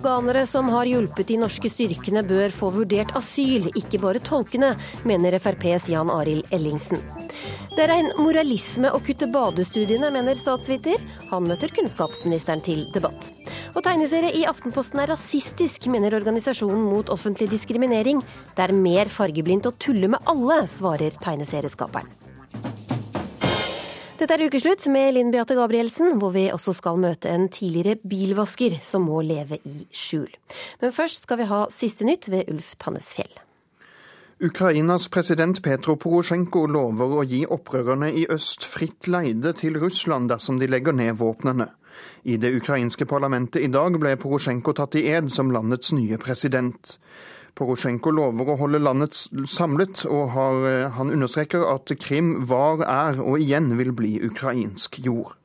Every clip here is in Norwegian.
Afghanere som har hjulpet de norske styrkene bør få vurdert asyl, ikke bare tolkene, mener FrPs Jan Arild Ellingsen. Det er en moralisme å kutte badestudiene, mener statsviter. Han møter kunnskapsministeren til debatt. Og tegneserie i Aftenposten er rasistisk, mener organisasjonen mot offentlig diskriminering. Det er mer fargeblindt å tulle med alle, svarer tegneserieskaperen. Dette er ukeslutt med Linn Beate Gabrielsen, hvor vi også skal møte en tidligere bilvasker som må leve i skjul. Men først skal vi ha siste nytt ved Ulf Tannesfjell. Ukrainas president Petro Porosjenko lover å gi opprørerne i øst fritt leide til Russland dersom de legger ned våpnene. I det ukrainske parlamentet i dag ble Porosjenko tatt i ed som landets nye president. Porosjenko lover å holde landet samlet, og har, eh, han understreker at Krim var, er og igjen vil bli ukrainsk jord.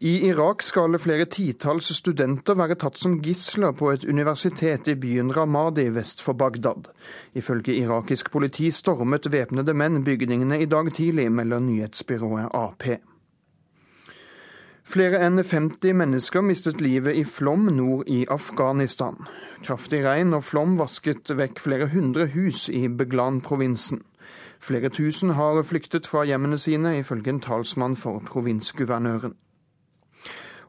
I Irak skal flere titalls studenter være tatt som gisler på et universitet i byen Ramadi vest for Bagdad. Ifølge irakisk politi stormet væpnede menn bygningene i dag tidlig, melder nyhetsbyrået AP. Flere enn 50 mennesker mistet livet i flom nord i Afghanistan. Kraftig regn og flom vasket vekk flere hundre hus i Beglan-provinsen. Flere tusen har flyktet fra hjemmene sine, ifølge en talsmann for provinsguvernøren.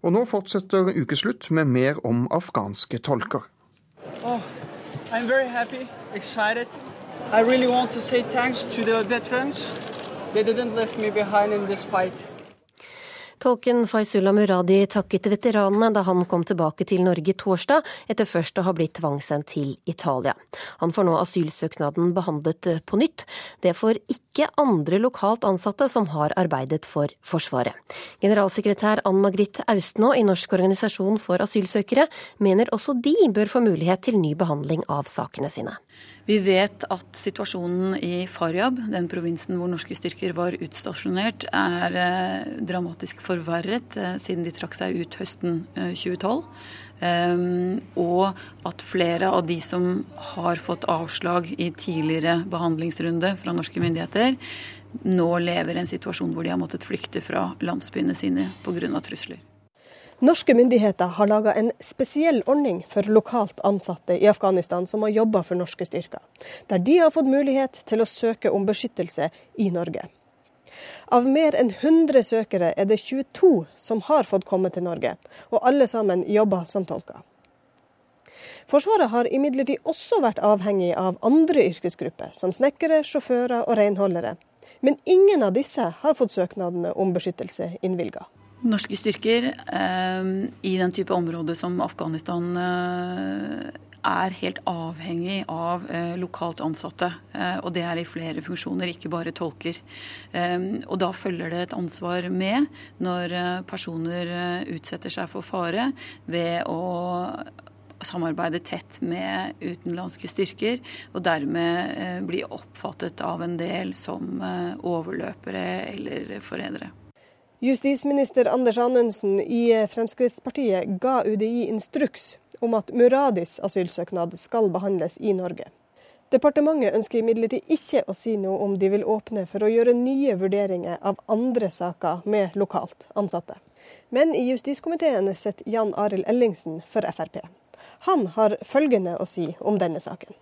Og nå fortsetter ukeslutt med mer om afghanske tolker. Oh, I'm very happy, excited. I really want to say thanks to the veterans. They didn't leave me behind in this fight. Tolken Faisullah Muradi takket veteranene da han kom tilbake til Norge torsdag, etter først å ha blitt tvangssendt til Italia. Han får nå asylsøknaden behandlet på nytt. Det får ikke andre lokalt ansatte som har arbeidet for Forsvaret. Generalsekretær Ann Margrit Austnå i Norsk organisasjon for asylsøkere mener også de bør få mulighet til ny behandling av sakene sine. Vi vet at situasjonen i Faryab, den provinsen hvor norske styrker var utstasjonert, er eh, dramatisk forverret eh, siden de trakk seg ut høsten 2012. Eh, og at flere av de som har fått avslag i tidligere behandlingsrunde fra norske myndigheter, nå lever i en situasjon hvor de har måttet flykte fra landsbyene sine pga. trusler. Norske myndigheter har laga en spesiell ordning for lokalt ansatte i Afghanistan som har jobba for norske styrker, der de har fått mulighet til å søke om beskyttelse i Norge. Av mer enn 100 søkere er det 22 som har fått komme til Norge, og alle sammen jobber som tolker. Forsvaret har imidlertid også vært avhengig av andre yrkesgrupper, som snekkere, sjåfører og renholdere. Men ingen av disse har fått søknadene om beskyttelse innvilga. Norske styrker eh, i den type område som Afghanistan eh, er helt avhengig av eh, lokalt ansatte. Eh, og det er i flere funksjoner, ikke bare tolker. Eh, og da følger det et ansvar med når eh, personer utsetter seg for fare ved å samarbeide tett med utenlandske styrker, og dermed bli oppfattet av en del som overløpere eller forrædere. Justisminister Anders Anundsen i Fremskrittspartiet ga UDI instruks om at Muradis asylsøknad skal behandles i Norge. Departementet ønsker imidlertid ikke å si noe om de vil åpne for å gjøre nye vurderinger av andre saker med lokalt ansatte. Men i justiskomiteen sitter Jan Arild Ellingsen for Frp. Han har følgende å si om denne saken.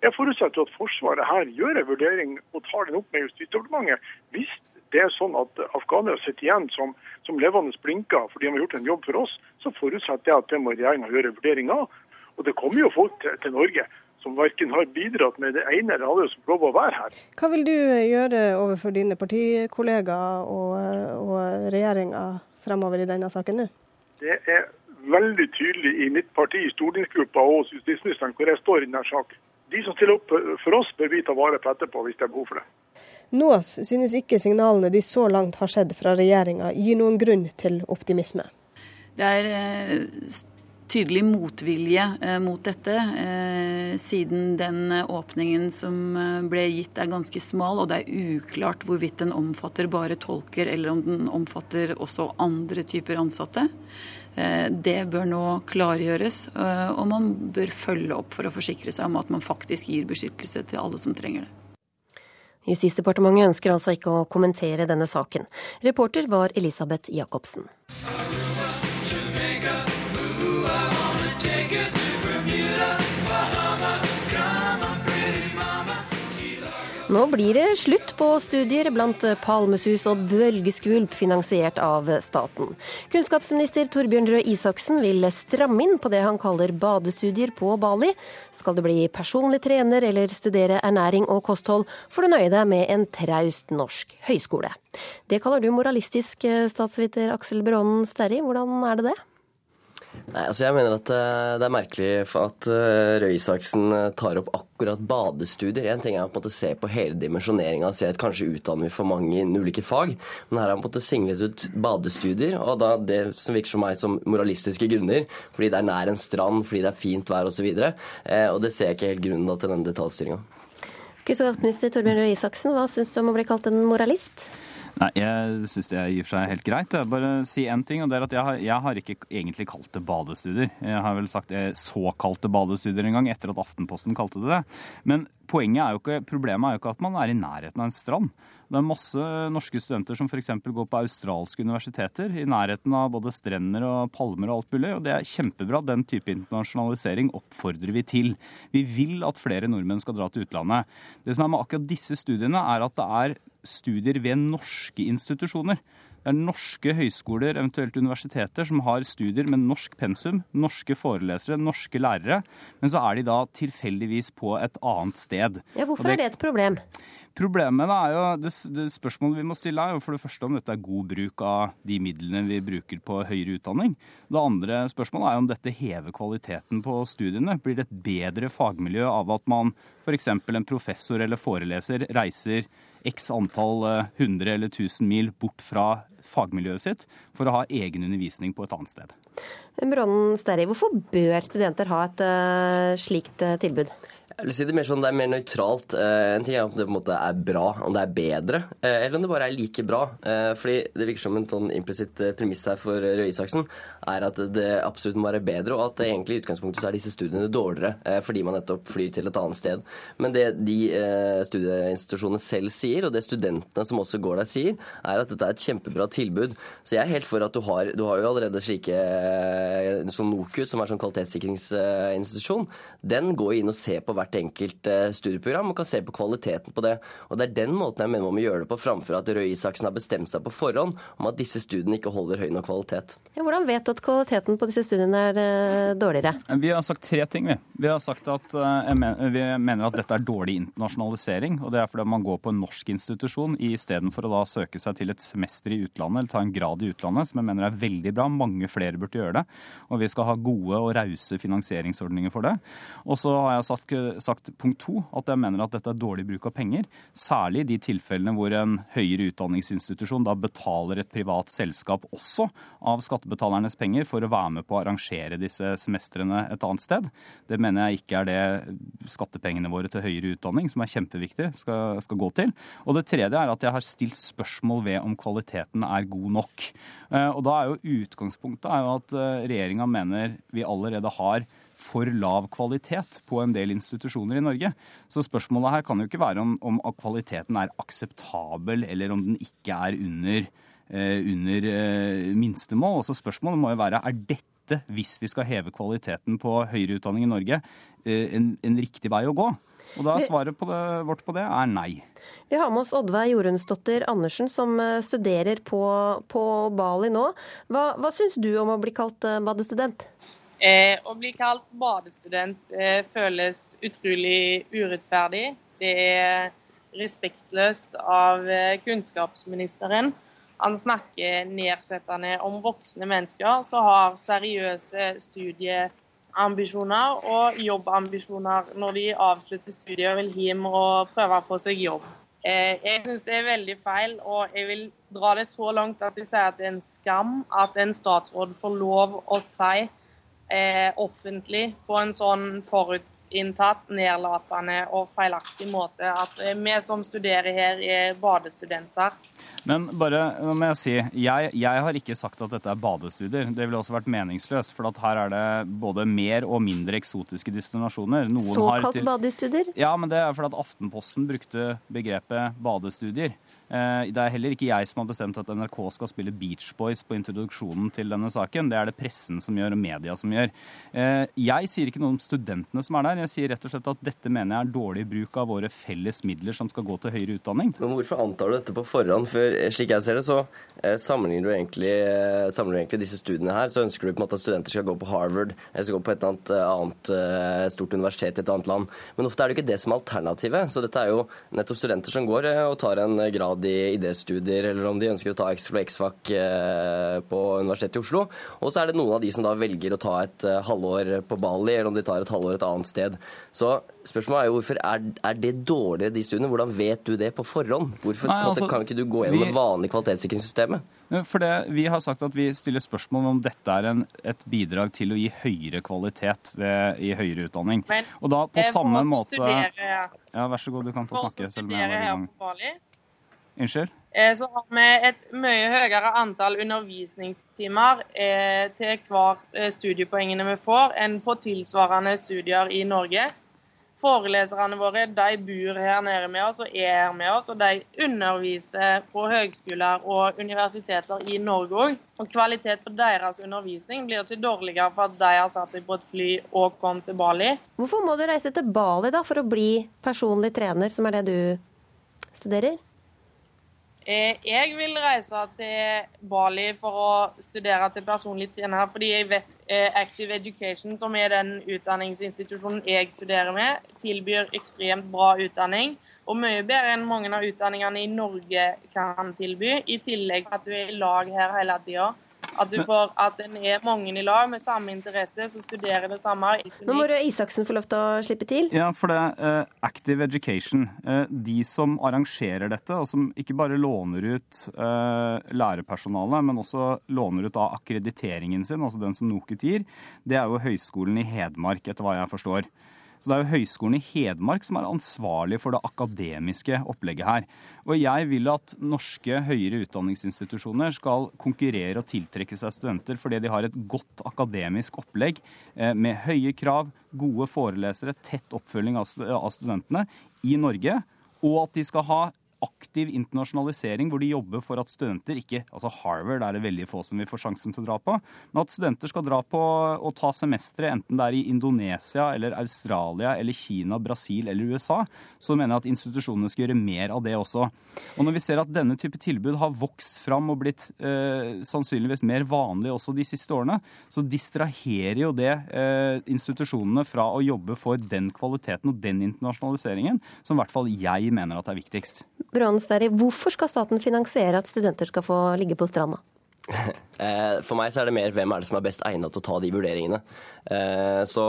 Jeg forutsetter at Forsvaret her gjør en vurdering og tar den opp med Justisdepartementet hvis det er sånn at afghanere sitter igjen som, som levende blinker fordi de har gjort en jobb for oss, så forutsetter jeg at det må regjeringa gjøre en vurdering av. Og det kommer jo folk til, til Norge som verken har bidratt med det ene eller andre som prøver å være her. Hva vil du gjøre overfor dine partikollegaer og, og regjeringa fremover i denne saken nå? Det er veldig tydelig i mitt parti, i stortingsgruppa og hos justisministeren hvor jeg står i denne saken. De som stiller opp for oss, bør vi ta vare på etterpå hvis det er behov for det. Nå synes ikke signalene de så langt har sett fra regjeringa gir noen grunn til optimisme. Det er eh, tydelig motvilje eh, mot dette, eh, siden den åpningen som ble gitt er ganske smal, og det er uklart hvorvidt den omfatter bare tolker, eller om den omfatter også andre typer ansatte. Det bør nå klargjøres, og man bør følge opp for å forsikre seg om at man faktisk gir beskyttelse til alle som trenger det. Justisdepartementet ønsker altså ikke å kommentere denne saken. Reporter var Elisabeth Jacobsen. Nå blir det slutt på studier blant palmesus og bølgeskvulp finansiert av staten. Kunnskapsminister Torbjørn Røe Isaksen vil stramme inn på det han kaller badestudier på Bali. Skal du bli personlig trener eller studere ernæring og kosthold, får du nøye deg med en traust norsk høyskole. Det kaller du moralistisk, statsviter Aksel Brånen Sterri. Hvordan er det det? Nei, altså jeg mener at eh, det er merkelig at eh, Røe Isaksen eh, tar opp akkurat badestudier. En ting er å se på hele dimensjoneringa og se at kanskje utdanner vi for mange innen ulike fag. Men her har han på en måte singlet ut badestudier, og da det som virker for meg som moralistiske grunner. Fordi det er nær en strand, fordi det er fint vær osv. Og, så og det ser jeg ikke helt grunnen til denne detaljstyringa. Kunnskapsminister Torbjørn Røe Isaksen, hva syns du om å bli kalt en moralist? Nei, Jeg syns det for seg helt greit. Jeg bare si én ting, og det er at jeg har, jeg har, ikke egentlig kalt det badestudier. Jeg har vel sagt såkalte badestudier en gang, etter at Aftenposten kalte det det. Men poenget er jo ikke, problemet er jo ikke at man er i nærheten av en strand. Det er masse norske studenter som f.eks. går på australske universiteter i nærheten av både strender og palmer og alt mulig, og det er kjempebra. Den type internasjonalisering oppfordrer vi til. Vi vil at flere nordmenn skal dra til utlandet. Det som er med akkurat disse studiene, er at det er studier ved norske institusjoner. Det er norske høyskoler, eventuelt universiteter, som har studier med norsk pensum, norske forelesere, norske lærere, men så er de da tilfeldigvis på et annet sted. Ja, Hvorfor det, er det et problem? Problemet er jo, det, det, Spørsmålet vi må stille er jo for det første om dette er god bruk av de midlene vi bruker på høyere utdanning. Det andre spørsmålet er jo om dette hever kvaliteten på studiene. Blir det et bedre fagmiljø av at man f.eks. en professor eller foreleser reiser x antall eh, hundre eller tusen mil bort fra fagmiljøet sitt for å ha egen undervisning på et annet sted. Bronnen Sterri, hvorfor bør studenter ha et uh, slikt uh, tilbud? Jeg vil si Det mer sånn, det er mer nøytralt. Eh, en ting er om det på en måte er bra, om det er bedre, eh, eller om det bare er like bra. Eh, fordi Det virker som en sånn implisitt premiss her for Røe Isaksen er at det absolutt må være bedre, og at egentlig i utgangspunktet så er disse studiene dårligere fordi man nettopp flyr til et annet sted. Men det de studieinstitusjonene selv sier, og det studentene som også går der sier, er at dette er et kjempebra tilbud. Så jeg er helt for at du har, du har jo allerede slike som NOKUT, som er sånn kvalitetssikringsinstitusjon, den går inn og ser på hvert hvert enkelt eh, studieprogram og kan se på kvaliteten på det. Og Det er den måten jeg mener man må gjøre det på, framfor at Røe Isaksen har bestemt seg på forhånd om at disse studiene ikke holder høy nok kvalitet. Ja, hvordan vet du at kvaliteten på disse studiene er uh, dårligere? Vi har sagt tre ting. Vi Vi har sagt at mener, vi mener at dette er dårlig internasjonalisering. og Det er fordi man går på en norsk institusjon istedenfor å da søke seg til et semester i utlandet eller ta en grad i utlandet, som jeg mener er veldig bra. Mange flere burde gjøre det. Og vi skal ha gode og rause finansieringsordninger for det. Og så har jeg sagt, sagt punkt to at jeg mener at dette er dårlig bruk av penger. Særlig i de tilfellene hvor en høyere utdanningsinstitusjon da betaler et privat selskap også av skattebetalernes penger for å være med på å arrangere disse semestrene et annet sted. Det mener jeg ikke er det skattepengene våre til høyere utdanning, som er kjempeviktig, skal, skal gå til. Og det tredje er at jeg har stilt spørsmål ved om kvaliteten er god nok. Eh, og da er jo utgangspunktet er jo at eh, regjeringa mener vi allerede har for lav kvalitet på en del institusjoner i Norge. Så spørsmålet her kan jo ikke være om, om kvaliteten er akseptabel, eller om den ikke er under, eh, under eh, minstemål. Altså spørsmålet må jo være er dette, hvis vi skal heve kvaliteten på høyere utdanning i Norge, eh, en, en riktig vei å gå? Og da svaret på det, vårt på det er nei. Vi har med oss Oddveig Jorunnsdotter Andersen, som eh, studerer på, på Bali nå. Hva, hva syns du om å bli kalt eh, badestudent? Eh, å bli kalt badestudent eh, føles utrolig urettferdig. Det er respektløst av eh, kunnskapsministeren. Han snakker nedsettende om voksne mennesker som har seriøse studieambisjoner og jobbambisjoner når de avslutter studiet og vil hjem og prøve å få seg jobb. Eh, jeg syns det er veldig feil, og jeg vil dra det så langt at jeg sier at det er en skam at en statsråd får lov å si offentlig på en sånn forutinntatt, nedlatende og feilaktig måte. At eh, vi som studerer her, er badestudenter. Men bare nå må jeg si, jeg, jeg, har ikke sagt at dette er badestudier. Det ville også vært meningsløst. For her er det både mer og mindre eksotiske destinasjoner. Noen Såkalt til... badestudier? Ja, men det er fordi at Aftenposten brukte begrepet badestudier. Eh, det er heller ikke jeg som har bestemt at NRK skal spille Beach Boys på introduksjonen til denne saken. Det er det pressen som gjør, og media som gjør. Eh, jeg sier ikke noe om studentene som er der. Her. Jeg sier rett og slett at dette mener jeg er dårlig bruk av våre felles midler som skal gå til høyere utdanning. Men hvorfor antar du dette på forhånd? For slik jeg ser det, så eh, sammenligner du egentlig, eh, sammenligner egentlig disse studiene her. Så ønsker du på en måte at studenter skal gå på Harvard eller skal gå på et annet, annet stort universitet i et annet land. Men ofte er det ikke det som er alternativet. Så dette er jo nettopp studenter som går og tar en grad i idrettsstudier, eller om de ønsker å ta X-FAC på Universitetet i Oslo. Og så er det noen av de som da velger å ta et halvår på Bali, eller om de tar et halvår et annet sted. Så spørsmålet er jo hvorfor er, er det dårligere, de studiene? Hvordan vet du det på forhånd? Hvorfor Nei, altså, kan ikke du gå gjennom vi, det vanlige kvalitetssikringssystemet? For det, Vi har sagt at vi stiller spørsmål om dette er en, et bidrag til å gi høyere kvalitet ved, i høyere utdanning. Men, og da på samme måte studere, Ja, Vær så god, du kan få snakke. selv om jeg var i gang. Unnskyld? Eh, så har vi et mye høyere antall undervisningstimer eh, til hver eh, studiepoengene vi får, enn på tilsvarende studier i Norge. Foreleserne våre de bor her nede med oss og er her med oss, og de underviser på høgskoler og universiteter i Norge òg. Og kvalitet på deres undervisning blir ikke dårligere for at de har satt seg på et fly og kom til Bali. Hvorfor må du reise til Bali da for å bli personlig trener, som er det du studerer? Eh, jeg vil reise til Bali for å studere til personlig trener, fordi jeg vet eh, Active Education, som er den utdanningsinstitusjonen jeg studerer med, tilbyr ekstremt bra utdanning. Og mye bedre enn mange av utdanningene i Norge kan tilby. I tillegg at du er i lag her hele tida. At, du får, at en er mange i lag med samme interesse, som studerer det samme. Nå må Røe Isaksen få lov til å slippe til. Ja, for det er uh, Active Education. Uh, de som arrangerer dette, og som ikke bare låner ut uh, lærerpersonalet, men også låner ut av akkrediteringen sin, altså den som NOKUT gir, det er jo Høgskolen i Hedmark, etter hva jeg forstår. Så det er jo Høgskolen i Hedmark som er ansvarlig for det akademiske opplegget her. Og jeg vil at norske høyere utdanningsinstitusjoner skal konkurrere og tiltrekke seg studenter fordi de har et godt akademisk opplegg eh, med høye krav, gode forelesere, tett oppfølging av studentene i Norge, og at de skal ha aktiv internasjonalisering hvor de jobber for at studenter ikke Altså Harvard er det veldig få som vil få sjansen til å dra på. Men at studenter skal dra på og ta semestre, enten det er i Indonesia eller Australia eller Kina, Brasil eller USA, så mener jeg at institusjonene skal gjøre mer av det også. Og når vi ser at denne type tilbud har vokst fram og blitt eh, sannsynligvis mer vanlig også de siste årene, så distraherer jo det eh, institusjonene fra å jobbe for den kvaliteten og den internasjonaliseringen som i hvert fall jeg mener at er viktigst. Brønnsteri, hvorfor skal staten finansiere at studenter skal få ligge på stranda? Eh, for meg så er det mer hvem er det som er best egnet til å ta de vurderingene. Eh, så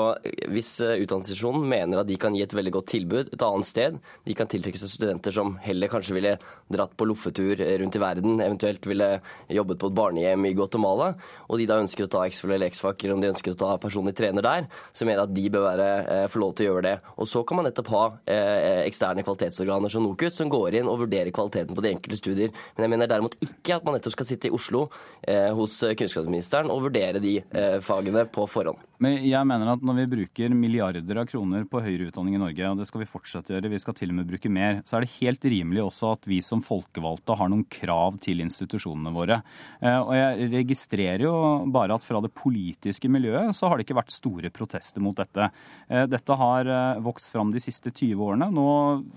hvis eh, utdanningsinstitusjonen mener at de kan gi et veldig godt tilbud et annet sted, de kan tiltrekke seg studenter som heller kanskje ville dratt på loffetur rundt i verden, eventuelt ville jobbet på et barnehjem i Guatemala, og de da ønsker å ta X-FUL eller X-FAC, eller om de ønsker å ta personlig trener der, så mener jeg at de bør være, få lov til å gjøre det. Og så kan man nettopp ha eksterne kvalitetsorganer som NOKUT, som går inn og vurderer kvaliteten på de enkelte studier. Men jeg mener derimot ikke at man nettopp skal sitte i Oslo hos kunnskapsministeren og vurdere de eh, fagene på forhånd. Men jeg mener at når vi bruker milliarder av kroner på høyere utdanning i Norge, og det skal vi fortsette å gjøre, vi skal til og med bruke mer, så er det helt rimelig også at vi som folkevalgte har noen krav til institusjonene våre. Eh, og jeg registrerer jo bare at fra det politiske miljøet så har det ikke vært store protester mot dette. Eh, dette har vokst fram de siste 20 årene. Nå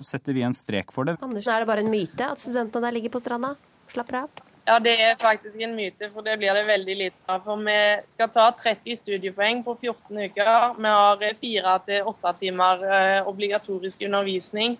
setter vi en strek for det. Andersen, er det bare en myte at studentene der ligger på stranda? Slapper av? Ja, det er faktisk en myte, for det blir det veldig lite av. For vi skal ta 30 studiepoeng på 14 uker. Vi har fire til åtte timer eh, obligatorisk undervisning.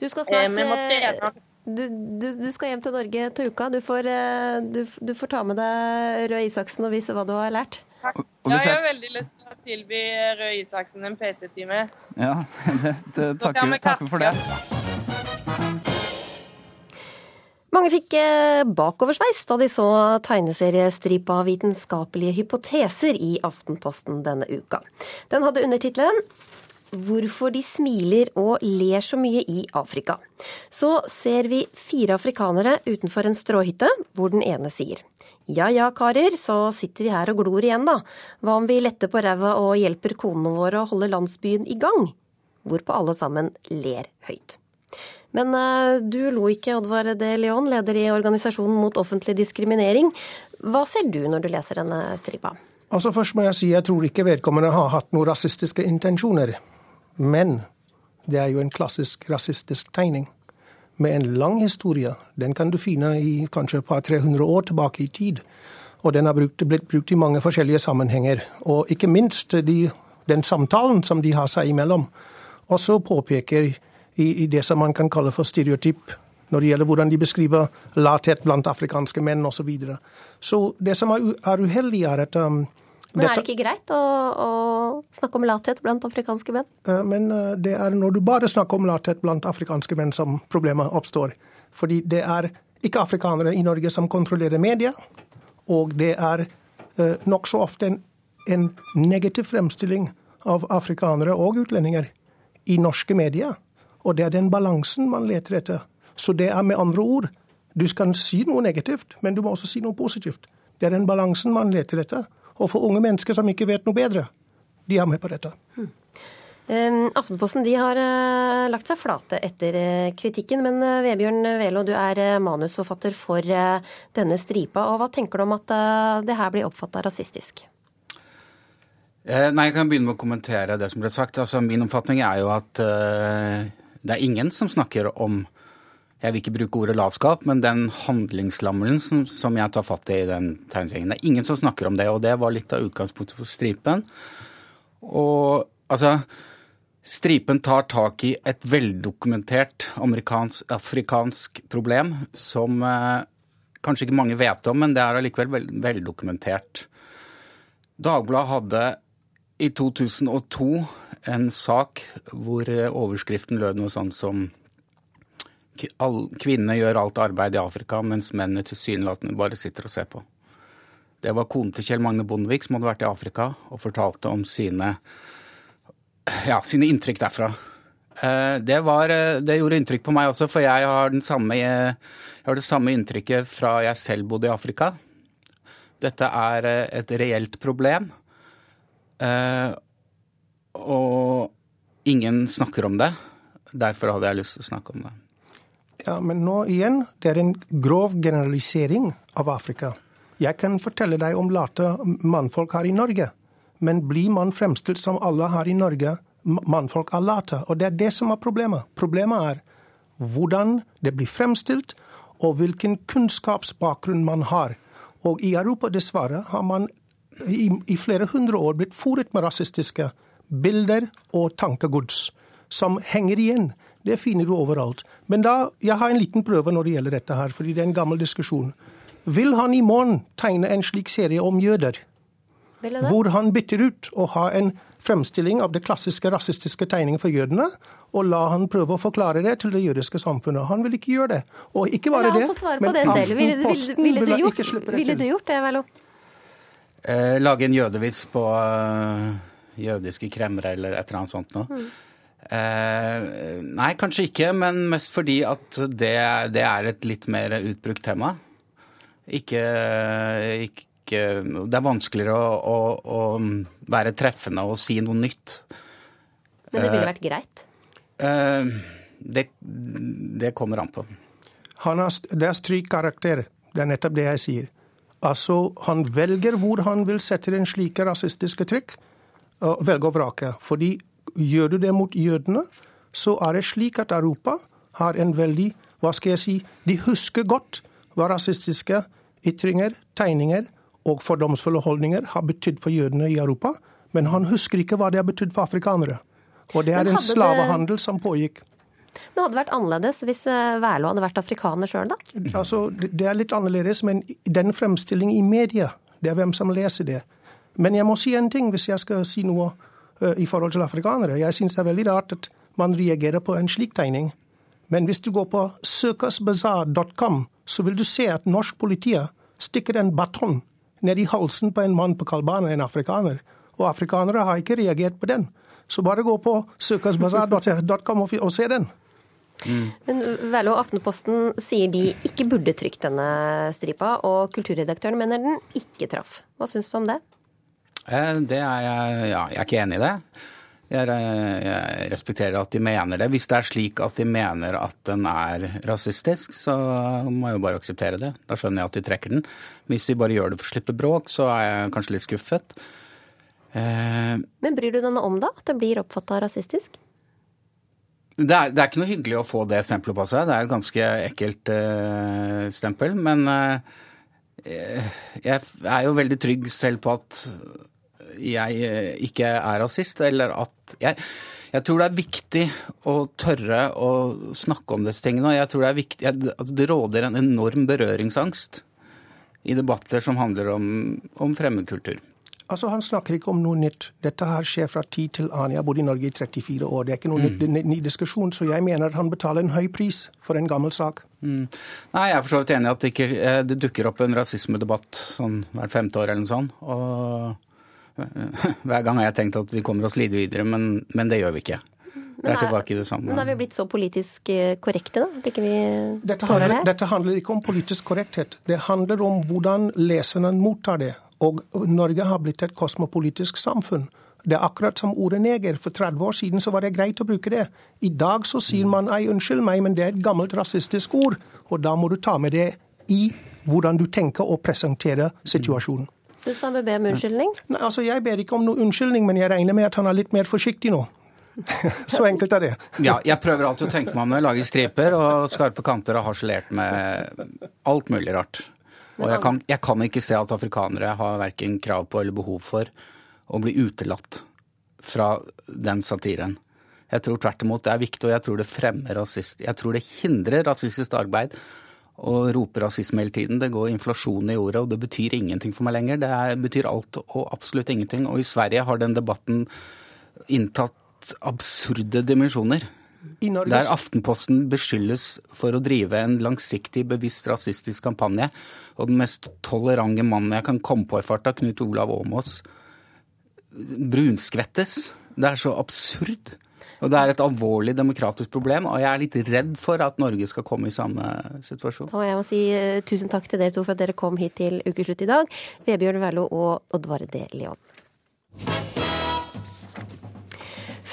Du skal eh, snart du, du, du, skal hjem til Norge til uka. Du får, eh, du, du får ta med deg Røe Isaksen og vise hva du har lært. Takk. Ja, jeg har veldig lyst til å tilby Røe Isaksen en PT-time. Ja, det, det, takker, takker for det. Mange fikk eh, bakoversveis da de så tegneseriestripa Vitenskapelige hypoteser i Aftenposten denne uka. Den hadde undertittelen Hvorfor de smiler og ler så mye i Afrika. Så ser vi fire afrikanere utenfor en stråhytte, hvor den ene sier ja ja, karer, så sitter vi her og glor igjen, da. Hva om vi letter på ræva og hjelper konene våre å holde landsbyen i gang? Hvorpå alle sammen ler høyt. Men uh, du lo ikke, Oddvar de Leon, leder i Organisasjonen mot offentlig diskriminering. Hva ser du når du leser denne stripa? Altså Først må jeg si jeg tror ikke vedkommende har hatt noen rasistiske intensjoner. Men det er jo en klassisk rasistisk tegning med en lang historie. Den kan du finne i kanskje et par 300 år tilbake i tid. Og den har brukt, blitt brukt i mange forskjellige sammenhenger. Og ikke minst de, den samtalen som de har seg imellom, også påpeker i, i det som man kan kalle for stereotyp når det gjelder hvordan de beskriver lathet blant afrikanske menn osv. Så, videre. så det som er uheldig, er at um, men er det ikke greit å, å, snakke om lathet blant afrikanske menn? Uh, men uh, det er når du bare snakker om lathet blant afrikanske menn som problemet oppstår. Fordi det er ikke afrikanere i Norge som kontrollerer media, og det er uh, nokså ofte en, en negativ fremstilling av afrikanere og utlendinger i norske medier. Og det er den balansen man leter etter. Så det er med andre ord Du skal si noe negativt, men du må også si noe positivt. Det er den balansen man leter etter. Og for unge mennesker som ikke vet noe bedre, de er med på dette. Hmm. Aftenposten de har uh, lagt seg flate etter uh, kritikken, men uh, Vebjørn Velo, du er manusforfatter for denne stripa. og Hva tenker du om at det her blir oppfatta rasistisk? Nei, Jeg kan begynne med å kommentere det som ble sagt. Altså, min oppfatning er jo at det er ingen som snakker om jeg vil ikke bruke ordet lavskap, men den handlingslammelsen som jeg tar fatt i i den tegneserien. Det er ingen som snakker om det, og det var litt av utgangspunktet for Stripen. Og altså Stripen tar tak i et veldokumentert amerikansk-afrikansk problem som eh, kanskje ikke mange vet om, men det er allikevel veldokumentert. Dagbladet hadde i 2002 en sak hvor eh, overskriften lød noe sånn som kvinnene gjør alt arbeid i Afrika, mens mennene tilsynelatende bare sitter og ser på. Det var konen til Kjell Magne Bondevik som hadde vært i Afrika og fortalte om sine, ja, sine inntrykk derfra. Eh, det, var, eh, det, gjorde inntrykk på meg også, for jeg har, samme, jeg har, det samme inntrykket fra jeg selv bodde i Afrika. Dette er et reelt problem. Og ingen snakker om det. Derfor hadde jeg lyst til å snakke om det. Ja, Men nå igjen, det er en grov generalisering av Afrika. Jeg kan fortelle deg om late mannfolk her i Norge, men blir man fremstilt som alle her i Norge, mannfolk er late. Og det er det som er problemet. Problemet er hvordan det blir fremstilt, og hvilken kunnskapsbakgrunn man har. Og i Europa, dessverre, har man i, i flere hundre år blitt fòret med rasistiske bilder og tankegods som henger igjen. Det finner du overalt. Men da, jeg har en liten prøve når det gjelder dette her, fordi det er en gammel diskusjon. Vil han i morgen tegne en slik serie om jøder? Hvor han bytter ut og har en fremstilling av det klassiske rasistiske tegningen for jødene, og la han prøve å forklare det til det jødiske samfunnet. Han vil ikke gjøre det. Og ikke bare det, men Aftenposten ville, ville, ville, ikke slippe det til. Ville du gjort det, Vello? Eh, lage en jødevis på uh, jødiske kremmere eller et eller annet sånt noe. Mm. Eh, nei, kanskje ikke, men mest fordi at det, det er et litt mer utbrukt tema. Ikke, ikke Det er vanskeligere å, å, å, være treffende og si noe nytt. Men det ville vært greit? Eh, det, det, kommer an på. Han har, det er strykkarakter. Det er nettopp det jeg sier. Altså, Han velger hvor han vil sette inn slike rasistiske trykk. Velge og vrake. Fordi gjør du det mot jødene, så er det slik at Europa har en veldig Hva skal jeg si? De husker godt hva rasistiske ytringer, tegninger og fordomsfulle holdninger har betydd for jødene i Europa, men han husker ikke hva det har betydd for afrikanere. Og det er en slavehandel som pågikk. Men hadde det vært annerledes hvis eh, Værlo hadde vært afrikaner sjøl, da? Altså, Det er litt annerledes, men den fremstilling i media, det er hvem som leser det. Men jeg må si en ting hvis jeg skal si noe Eh, i forhold til afrikanere. Jeg syns det er veldig rart at man reagerer på en slik tegning. Men hvis du går på circusbazaar.com, så vil du se at norsk politi stikker en baton ned i halsen på en mann på Kalbana, en afrikaner. Og afrikanere har ikke reagert på den. Så bare gå på circusbazaar.com og se den. Mm. Men og Aftenposten sier de ikke burde trykt denne stripa, og kulturredaktøren mener den ikke traff. Hva syns du om det? Eh, det er jeg Ja, jeg er ikke enig i det. Jeg, jeg, respekterer at de mener det. Hvis det er slik at de mener at den er rasistisk, så må jeg jo bare akseptere det. Da skjønner jeg at de trekker den. Hvis de bare gjør det for å slippe bråk, så er jeg kanskje litt skuffet. Eh, Men bryr du deg noe om da, at det blir oppfatta rasistisk? Det er, det er, ikke noe hyggelig å få det stempelet på seg. Det er et ganske ekkelt eh, stempel. Men eh, jeg er jo veldig trygg selv på at jeg uh, ikke er rasist, eller at jeg, jeg tror det er viktig å tørre å snakke om disse tingene. og jeg tror Det er viktig, at det råder en enorm berøringsangst i debatter som handler om, om fremmedkultur. Altså, Han snakker ikke om noe nytt. Dette her skjer fra tid til annen. Jeg har bodd i Norge i 34 år. Det er ikke noen mm. ny diskusjon, så jeg mener at han betaler en høy pris for en gammel sak. Mm. Nei, Jeg er for så vidt enig i at det, ikke, eh, det dukker opp en rasismedebatt sånn hvert femte år eller noe sånt. Og hver gang har jeg tenkt at vi kommer oss litt videre, men, men det gjør vi ikke. Det er tilbake i det samme. Men er vi blitt så politisk eh, korrekte, da? At ikke vi dette handler, det dette handler ikke om politisk korrekthet. Det handler om hvordan leserne mottar det. Og Norge har blitt et kosmopolitisk samfunn. Det er akkurat som ordet neger. For 30 år siden så var det greit å bruke det. I dag så sier man ei, unnskyld meg, men det er et gammelt rasistisk ord. Og da må du ta med det i hvordan du tenker å presentere situasjonen. Syns du han bør be om unnskyldning? Nei, altså Jeg ber ikke om noe unnskyldning, men jeg regner med at han er litt mer forsiktig nå. Så enkelt er det. ja, jeg prøver alltid å tenke meg om når jeg lager striper og skarpe kanter og harselert med alt mulig rart. Og jeg kan, jeg kan, ikke se at afrikanere har verken krav på eller behov for å bli utelatt fra den satiren. Jeg tror tvert imot det er viktig, og jeg tror det fremmer rasist. Jeg tror det hindrer rasistisk arbeid å roper rasisme hele tiden. Det går inflasjon i ordet, og det betyr ingenting for meg lenger. Det er, betyr alt og absolutt ingenting. Og i Sverige har den debatten inntatt absurde dimensjoner. Der Aftenposten beskyldes for å drive en langsiktig, bevisst rasistisk kampanje. Og den mest tolerante mannen jeg kan komme på i farta, Knut Olav Åmås, brunskvettes. Det er så absurd. Og det er et alvorlig demokratisk problem, og jeg er litt redd for at Norge skal komme i samme situasjon. Og jeg må si uh, tusen takk til dere to for at dere kom hit til Ukeslutt i dag. Vebjørn Verlo og Oddvar D. Leon.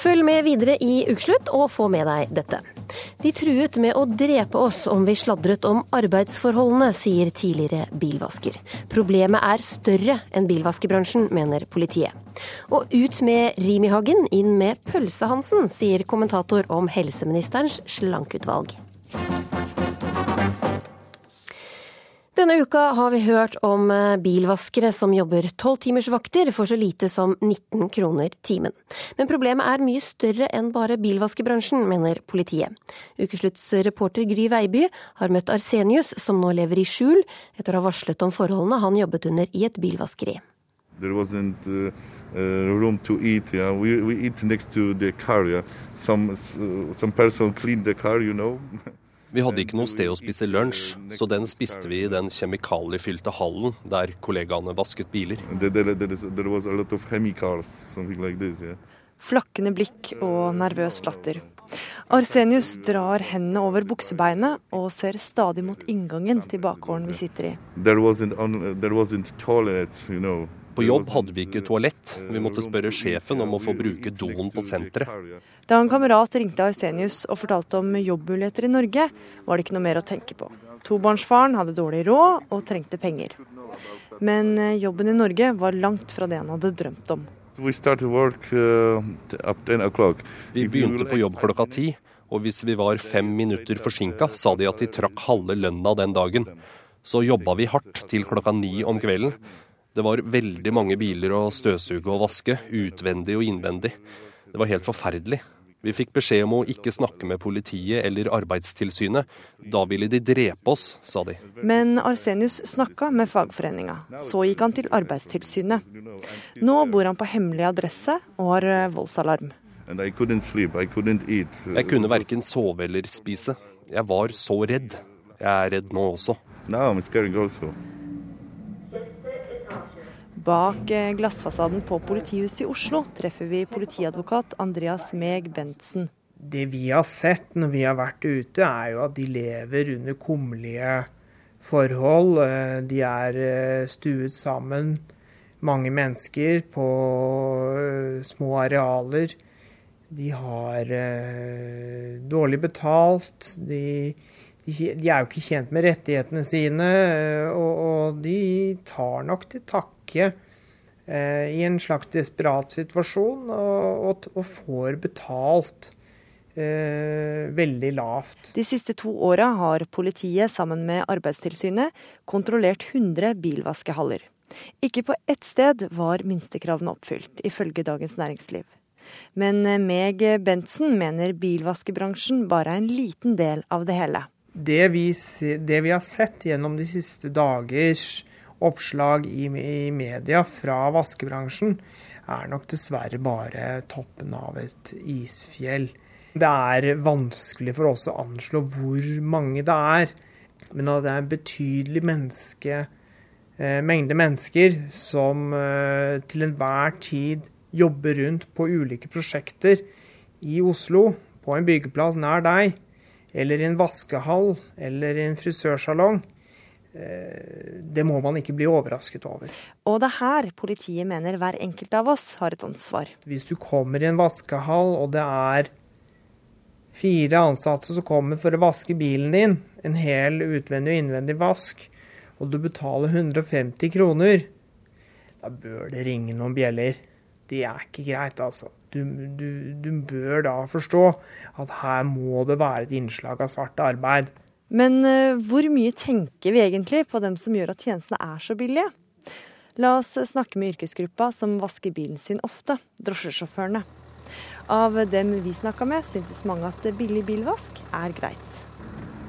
Følg med videre i Ukeslutt og få med deg dette. De truet med å drepe oss om vi sladret om arbeidsforholdene, sier tidligere bilvasker. Problemet er større enn bilvaskebransjen, mener politiet. Og ut med Rimi-Hagen, inn med Pølse-Hansen, sier kommentator om helseministerens slankeutvalg. Denne uka har vi hørt om eh, bilvaskere som jobber tolvtimersvakter for så lite som 19 kroner timen. Men problemet er mye større enn bare bilvaskebransjen, mener politiet. Ukeslutts reporter Gry Veiby har møtt Arsenius, som nå lever i skjul, etter å ha varslet om forholdene han jobbet under i et bilvaskeri. There wasn't uh, uh, room to eat. Yeah. We, we eat next to the car. Yeah. Some, some person cleaned the car, you know. Vi hadde ikke noe sted å spise lunsj, så den spiste vi i den kjemikaliefylte hallen der kollegaene vasket biler. Flakkende blikk og nervøs latter. Arsenius drar hendene over buksebeinet og ser stadig mot inngangen til bakgården vi sitter i. There wasn't, there wasn't toilets, you know. På jobb hadde vi ikke toalett. Vi måtte spørre sjefen om å få bruke doen på senteret. Da en kamerat ringte Arsenius og fortalte om jobbmuligheter i Norge, var det ikke noe mer å tenke på. Tobarnsfaren hadde dårlig råd og trengte penger. Men eh, jobben i Norge var langt fra det han hadde drømt om. Uh, vi begynte på jobb klokka ti, og hvis vi var fem minutter forsinka, sa de at de trakk halve lønna den dagen. Så jobba vi hardt til klokka ni om kvelden, det var veldig mange biler å støvsuge og vaske, utvendig og innvendig. Det var helt forferdelig. Vi fikk beskjed om å ikke snakke med politiet eller Arbeidstilsynet. Da ville de drepe oss, sa de. Men Arsenius snakka med fagforeninga. Så gikk han til Arbeidstilsynet. Nå bor han på hemmelig adresse og har eh, voldsalarm. Jeg kunne verken sove eller spise. Jeg var så redd. Jeg er redd nå også. Now I'm scared also. Bak eh, glassfasaden på politihuset i Oslo treffer vi politiadvokat Andreas Meg Bentsen. Det vi har sett når vi har vært ute, er jo at de lever under kummerlige forhold. Eh, de er eh, stuet sammen, mange mennesker, på små arealer. De har dårlig betalt. De, de, de, er jo ikke kjent med rettighetene sine, og, og de tar nok til takke eh, i en slags desperat situasjon og, og, og får betalt eh, veldig lavt. De siste to åra har politiet sammen med Arbeidstilsynet kontrollert 100 bilvaskehaller. Ikke på ett sted var minstekravene oppfylt, ifølge Dagens Næringsliv. Men Meg Bentsen mener bilvaskebransjen bare er en liten del av det hele. Det vi, det vi har sett gjennom de siste dagers oppslag i, i media fra vaskebransjen, er nok dessverre bare toppen av et isfjell. Det er vanskelig for oss å anslå hvor mange det er. Men at det er en betydelig menneske, eh, mengde mennesker som eh, til enhver tid jobber rundt på ulike prosjekter i Oslo, på en byggeplass nær deg, eller i en vaskehall eller i en frisørsalong, det må man ikke bli overrasket over. Og det er her politiet mener hver enkelt av oss har et ansvar. Hvis du kommer i en vaskehall og det er fire ansatte som kommer for å vaske bilen din, en hel utvendig og innvendig vask, og du betaler 150 kroner, da bør det ringe noen bjeller. Det er ikke greit, altså. Du, du, du bør da forstå at her må det være et innslag av svart arbeid. Men uh, hvor mye tenker vi egentlig på dem som gjør at tjenestene er så billige? La oss snakke med yrkesgruppa som vasker bilen sin ofte, drosjesjåførene. Av dem vi snakka med, syntes mange at billig bilvask er greit.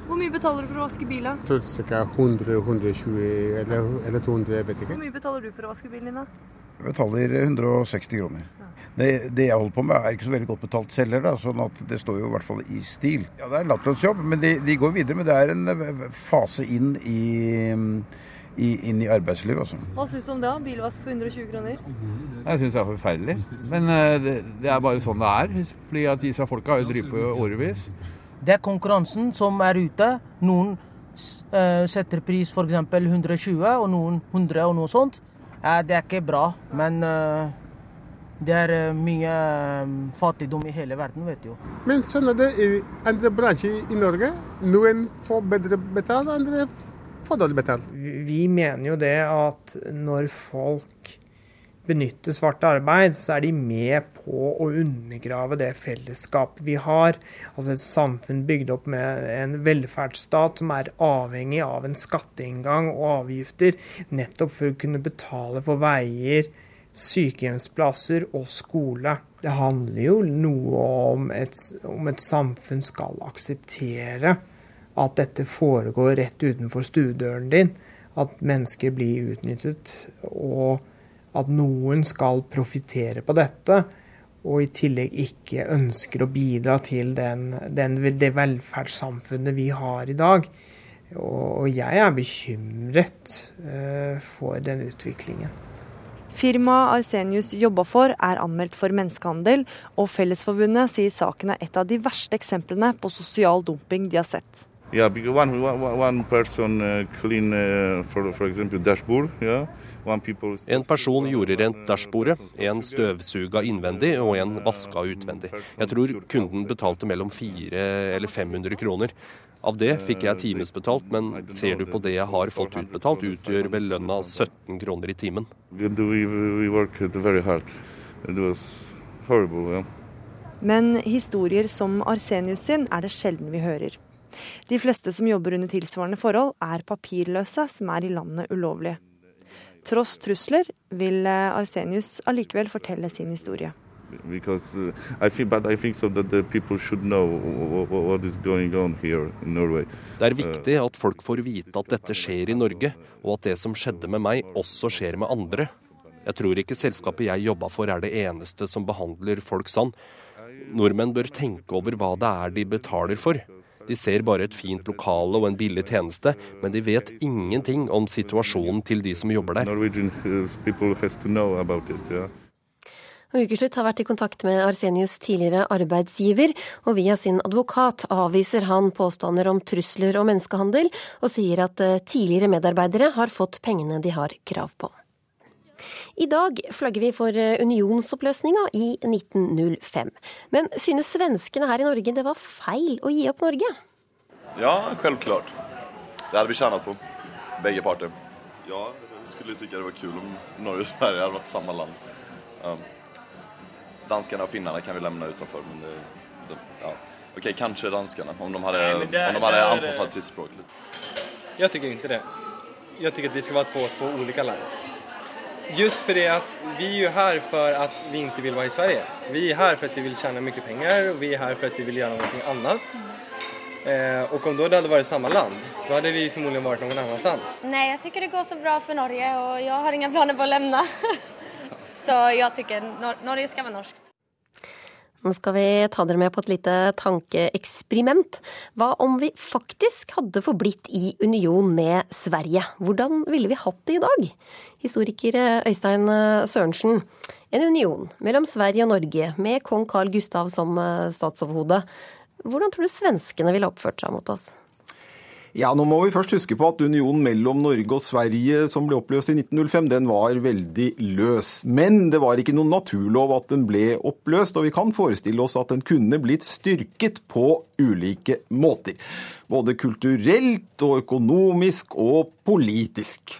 Hvor mye betaler du for å vaske bilen? Ca. 100-120 eller, eller 200, jeg vet ikke. Hvor mye betaler du for å vaske bilen din, da? Jeg betaler 160 kroner. Det, det, jeg holder på med er ikke så veldig godt betalt selv heller, sånn at det står jo i hvert fall i stil. Ja, Det er en lavtlønnsjobb, men de, de, går videre. Men det er en fase inn i i, inn i arbeidslivet. Altså. Hva syns du om det? Bilvask for 120 kroner? Jeg syns det er forferdelig. Men uh, det, det, er bare sånn det er. fordi at disse folka har jo drevet på årevis. Det er konkurransen som er ute. Noen uh, setter pris f.eks. 120, og noen 100 og noe sånt. Det er ikke bra, men det er mye fattigdom i hele verden, vet du. Men sånn er det i andre bransjer i Norge. Noen får bedre betalt, andre får dårlig betalt. Vi mener jo det at når folk benytter svart arbeid, så er de med på å undergrave det fellesskapet vi har. Altså et samfunn bygd opp med en velferdsstat som er avhengig av en skatteinngang og avgifter, nettopp for å kunne betale for veier, sykehjemsplasser og skole. Det handler jo noe om et, om et samfunn skal akseptere at dette foregår rett utenfor stuedøren din. At mennesker blir utnyttet, og at noen skal profitere på dette. Og i tillegg ikke ønsker å bidra til den, den, det velferdssamfunnet vi har i dag. Og, jeg er bekymret uh, for den utviklingen. Firmaet Arsenius jobba for, er anmeldt for menneskehandel, og Fellesforbundet sier saken er et av de verste eksemplene på sosial dumping de har sett. Yeah, because one, one, one person uh, clean, uh, for, for example, dashboard. Yeah. En person gjorde rent dashbordet, en støvsuga innvendig og en vaska utvendig. Jeg tror kunden betalte mellom 400 eller 500 kroner. Av det fikk jeg timesbetalt, men ser du på det jeg har fått utbetalt, utgjør vel lønna 17 kroner i timen. Men historier som Arsenius sin er det sjelden vi hører. De fleste som jobber under tilsvarende forhold, er papirløse som er i landet ulovlig. Tross trusler vil eh, Arsenius allikevel fortelle sin historie. Because uh, I think, but I think so that the people should know what is going on here in Norway. Det er viktig at folk får vite at dette skjer i Norge, og at det som skjedde med meg, også skjer med andre. Jeg tror ikke selskapet jeg jobba for er det eneste som behandler folk sånn. Nordmenn bør tenke over hva det er de betaler for. De ser bare et fint lokale og en billig tjeneste, men de vet ingenting om situasjonen til de som jobber der. Og Ukeslutt har vært i kontakt med Arsenius' tidligere arbeidsgiver, og via sin advokat avviser han påstander om trusler og menneskehandel, og sier at eh, tidligere medarbeidere har fått pengene de har krav på. I dag flagger vi for eh, unionsoppløsninga i 1905. Men synes svenskene her i Norge det var feil å gi opp Norge? Ja, selvklart. Det hadde vi tjent på, begge parter. Ja, jeg skulle tykke det var kul om Norge og Sverige hadde vært samme land. Um, danskene og finnene kan vi lämna utenfor, men det, det, ja. Ok, kanskje danskene, om de hadde Nej, det, om de hade anpassat sitt språk lite. Jag tycker inte det. Jeg syns att vi være vara två, to ulike länder. Just för det att vi är ju här för att vi inte vill vara i Sverige. Vi är här för att vi vill tjäna mycket pengar och vi är här för att vi vill göra någonting annat. Eh, och om då det hade varit samma land, då hade vi förmodligen varit någon annanstans. Nej, jag tycker det går så bra för Norge och jag har inga planer på att lämna. så jag tycker Nor Norge ska vara norskt. Nå skal vi ta dere med på et lite tankeeksperiment. Hva om vi faktisk hadde forblitt i union med Sverige? Hvordan ville vi hatt det i dag? Historiker Øystein Sørensen. En union mellom Sverige og Norge med kong Carl Gustav som statsoverhode. Hvordan tror du svenskene ville oppført seg mot oss? Ja, nå må vi først huske på at unionen mellom Norge og Sverige som ble oppløst i 1905, den var veldig løs. Men det var ikke noen naturlov at den ble oppløst, og vi kan forestille oss at den kunne blitt styrket på ulike måter. Både kulturelt og økonomisk og politisk.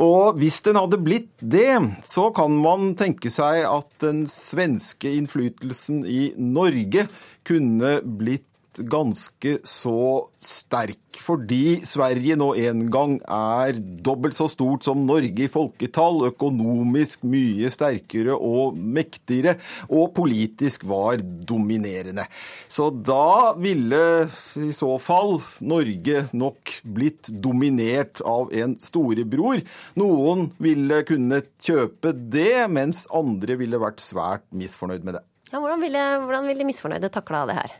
Og hvis den hadde blitt det, så kan man tenke seg at den svenske innflytelsen i Norge kunne blitt ganske så sterk. Fordi Sverige nå en gang er dobbelt så stort som Norge i folketall, økonomisk mye sterkere og mektigere, og politisk var dominerende. Så da ville i så fall Norge nok blitt dominert av en storebror. Noen ville kunne kjøpe det, mens andre ville vært svært misfornøyd med det. Ja, hvordan ville, hvordan ville misfornøyde takla det her?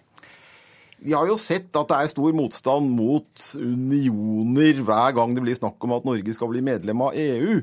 Vi har jo sett at det er stor motstand mot unioner hver gang det blir snakk om at Norge skal bli medlem av EU.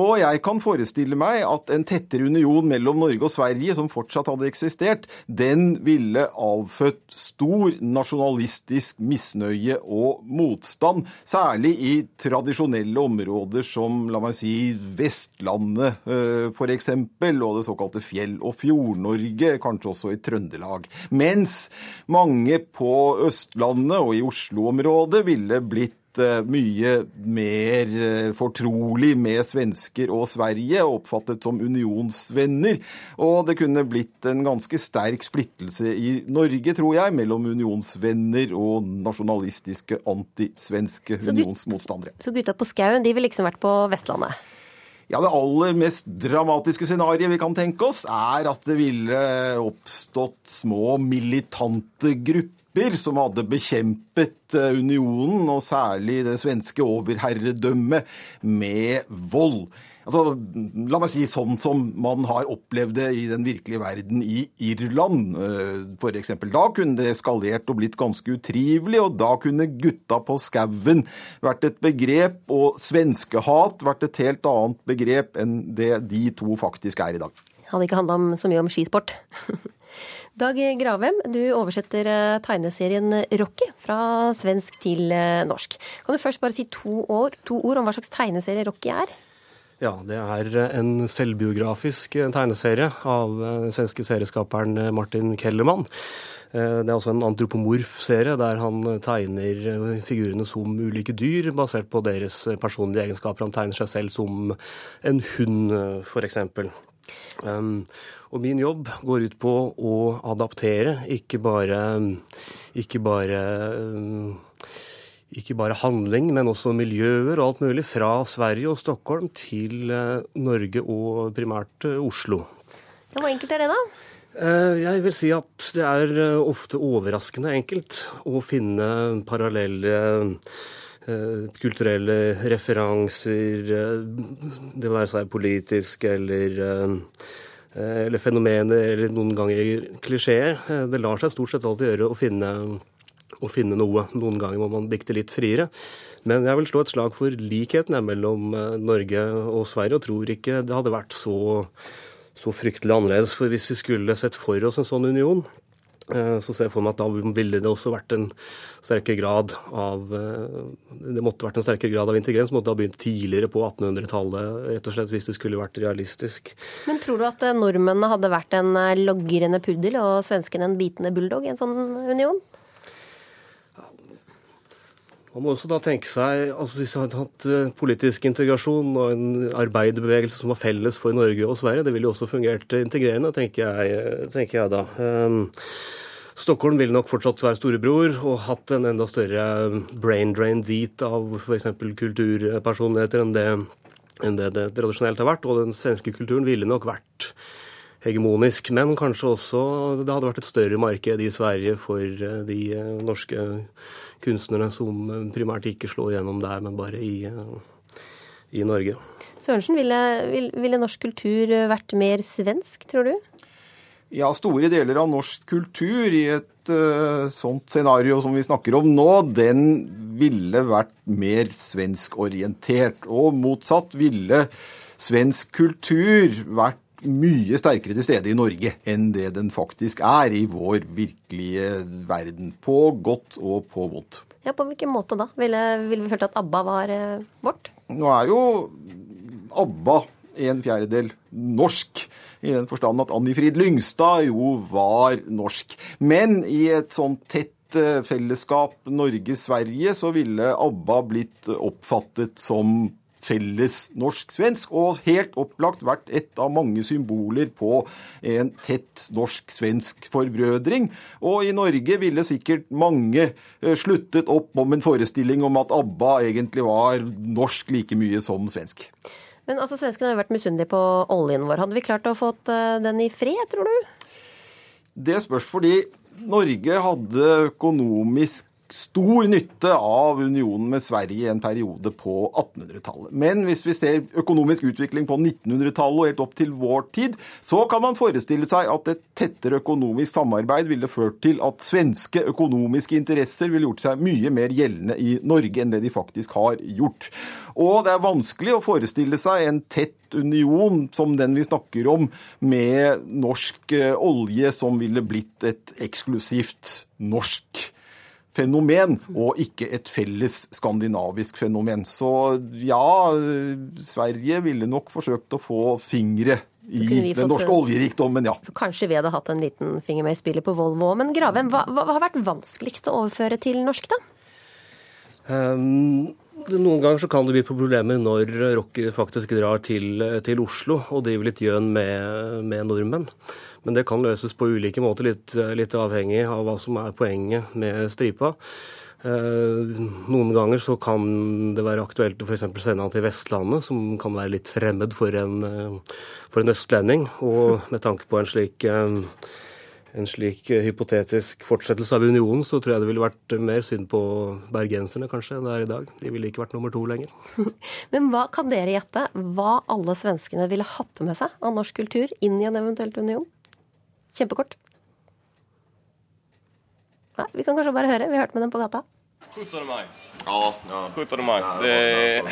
Og jeg kan forestille meg at en tettere union mellom Norge og Sverige, som fortsatt hadde eksistert, den ville avfødt stor nasjonalistisk misnøye og motstand. Særlig i tradisjonelle områder som la meg si Vestlandet f.eks., og det såkalte Fjell- og Fjord-Norge, kanskje også i Trøndelag. Mens mange på på Østlandet og i Oslo-området ville blitt eh, mye mer eh, fortrolig med svensker og Sverige, oppfattet som unionsvenner. Og det kunne blitt en ganske sterk splittelse i Norge, tror jeg, mellom unionsvenner og nasjonalistiske antisvenske unionsmotstandere. Så gutta på skauen de ville liksom vært på Vestlandet? Ja, Det aller mest dramatiske scenarioet vi kan tenke oss, er at det ville oppstått små militante grupper som hadde bekjempet eh, unionen, og særlig det svenske overherredømmet, med vold. Altså, la meg si sånn som man har opplevd det i den virkelige verden i Irland, eh, f.eks. Da kunne det eskalert og blitt ganske utrivelig, og da kunne gutta på skauen vært et begrep, og svenskehat vært et helt annet begrep enn det de to faktisk er i dag. Hadde ikke handla så mye om skisport. Dag Gravem, du oversetter eh, tegneserien Rocky fra svensk til eh, norsk. Kan du først bare si to, år, to ord om hva slags tegneserie Rocky er? Ja, det er en selvbiografisk tegneserie av den svenske serieskaperen Martin Kellermann. Det er også en antropomorf serie der han tegner figurene som ulike dyr, basert på deres personlige egenskaper. Han tegner seg selv som en hund, f.eks. Um, og min jobb går ut på å adaptere, ikke bare, ikke bare ikke bare handling, men også miljøer og alt mulig fra Sverige og Stockholm til Norge og primært Oslo. Ja, hvor enkelt er det, da? Jeg vil si at det er ofte overraskende enkelt å finne parallelle kulturelle referanser, det være seg politisk eller eller fenomener, eller noen ganger klisjeer. Det lar seg stort sett alltid gjøre å finne, å finne noe. Noen ganger må man dikte litt friere. Men jeg vil slå et slag for likheten mellom Norge og Sverige, og tror ikke det hadde vært så, så fryktelig annerledes. For hvis vi skulle sett for oss en sånn union, Eh, så ser jeg for meg at da ville det også vært en sterkere grad av eh, Det måtte vært en sterkere grad av integrering, som måtte ha begynt tidligere på 1800-tallet, rett og slett, hvis det skulle vært realistisk. Men tror du at eh, nordmennene hadde vært en logrende puddel og svenskene en bitende bulldog i en sånn union? Man må også da tenke seg altså Hvis vi hadde hatt politisk integrasjon og en arbeiderbevegelse som var felles for Norge og Sverige, det ville jo også fungert integrerende, tenker jeg, tenker jeg da. Um, Stockholm ville nok fortsatt være storebror og hatt en enda større brain drain dit av f.eks. kulturpersonligheter enn det, enn det det tradisjonelt har vært. Og den svenske kulturen ville nok vært hegemonisk. Men kanskje også det hadde vært et større marked i Sverige for eh, de norske norske kunstnerne som primært ikke slår gjennom der, men bare i, i Norge. Sørensen, ville, ville norsk kultur vært mer svensk, tror du? Ja, store deler av norsk kultur i et uh, sånt scenario som vi snakker om nå, den ville vært mer svenskorientert. Og motsatt ville svensk kultur vært mye sterkere til stede i Norge enn det den faktisk er i vår virkelige verden. På godt og på vondt. Ja, På hvilken måte da? Ville, ville vi følt at ABBA var eh, vårt? Nå er jo ABBA en fjerdedel norsk i den forstand at Annifrid Lyngstad jo var norsk. Men i et sånt tett eh, fellesskap Norge-Sverige så ville ABBA blitt oppfattet som felles norsk-svensk, og helt opplagt vært et av mange symboler på en tett norsk-svensk forbrødring. Og i Norge ville sikkert mange eh, sluttet opp om en forestilling om at ABBA egentlig var norsk like mye som svensk. Men altså, svenskene har jo vært misunnelige på oljen vår. Hadde vi klart å få eh, den i fred, tror du? Det spørs fordi Norge hadde økonomisk stor nytte av unionen med Sverige i en periode på 1800-tallet. Men hvis vi ser økonomisk utvikling på 1900-tallet og helt opp til vår tid, så kan man forestille seg at et tettere økonomisk samarbeid ville ført til at svenske økonomiske interesser ville gjort seg mye mer gjeldende i Norge enn det de faktisk har gjort. Og det er vanskelig å forestille seg en tett union som den vi snakker om, med norsk eh, olje som ville blitt et eksklusivt norsk fenomen, og ikke et felles skandinavisk fenomen. Så ja, Sverige ville nok forsøkt å få fingre i den norske oljerikdommen, ja. Så kanskje vi hadde hatt en liten finger med i spillet på Volvo. Men Gravem, hva, hva, har vært vanskeligst å overføre til norsk, da? Um, noen ganger så kan det bli på problemer når rockere faktisk drar til, til Oslo og driver litt gjøn med, med nordmenn. Men det kan løses på ulike måter, litt, litt avhengig av hva som er poenget med stripa. Eh, noen ganger så kan det være aktuelt å f.eks. sende han til Vestlandet, som kan være litt fremmed for en, eh, for en østlending. Og med tanke på en slik, eh, en slik hypotetisk fortsettelse av unionen, så tror jeg det ville vært mer synd på bergenserne kanskje enn det er i dag. De ville ikke vært nummer to lenger. Men hva kan dere gjette hva alle svenskene ville hatt med seg av norsk kultur inn i en eventuelt union? Kjempekort. Nei, vi kan kanskje bare høre. Vi hørte med dem på gata. 17. mai. Ja, ja. 17. mai. Ja, det...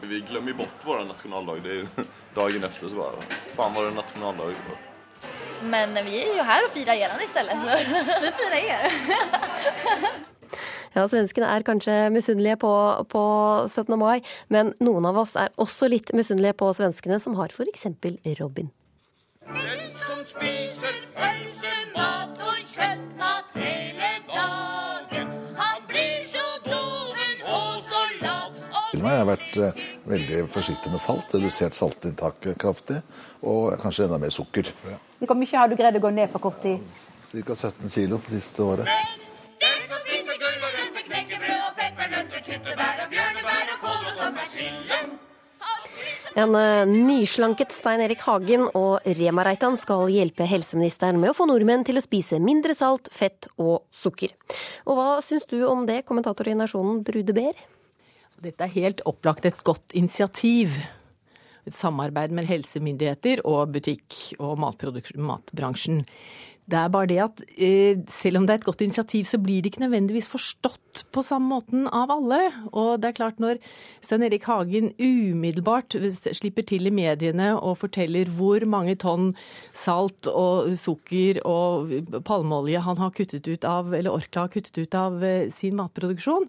vi glemmer bort vår nasjonaldag. Det er jo dagen etter så bare Faen, var det nasjonaldag? Men vi er jo her og firer dere i stedet. Vi firer dere. Ja, svenskene er kanskje misunnelige på, på, 17. mai, men noen av oss er også litt misunnelige på svenskene, som har f.eks. Robin. Den som spiser pølsemat og kjøttmat hele dagen, han blir så doven og så lat Jeg har vært uh, veldig forsiktig med salt, redusert saltinntaket kraftig, og kanskje enda mer sukker. Ja. Hvor mye har du greid å gå ned på kort tid? Ca. 17 kilo på siste året. Den som spiser gulrøtter, knekkebrød og peppernøtter, tyttebær og bjørnebær og kål og tommersille en eh, nyslanket Stein Erik Hagen og Rema-Reitan skal hjelpe helseministeren med å få nordmenn til å spise mindre salt, fett og sukker. Og hva syns du om det, kommentator i Nasjonen Drude Behr? Dette er helt opplagt et godt initiativ. Et samarbeid med helsemyndigheter og butikk- og matbransjen. Det er bare det at eh, selv om det er et godt initiativ, så blir det ikke nødvendigvis forstått på samme måten av alle. Og det er klart når Stein Erik Hagen umiddelbart slipper til i mediene og forteller hvor mange tonn salt og sukker og palmeolje han har kuttet ut av, eller Orkla har kuttet ut av eh, sin matproduksjon,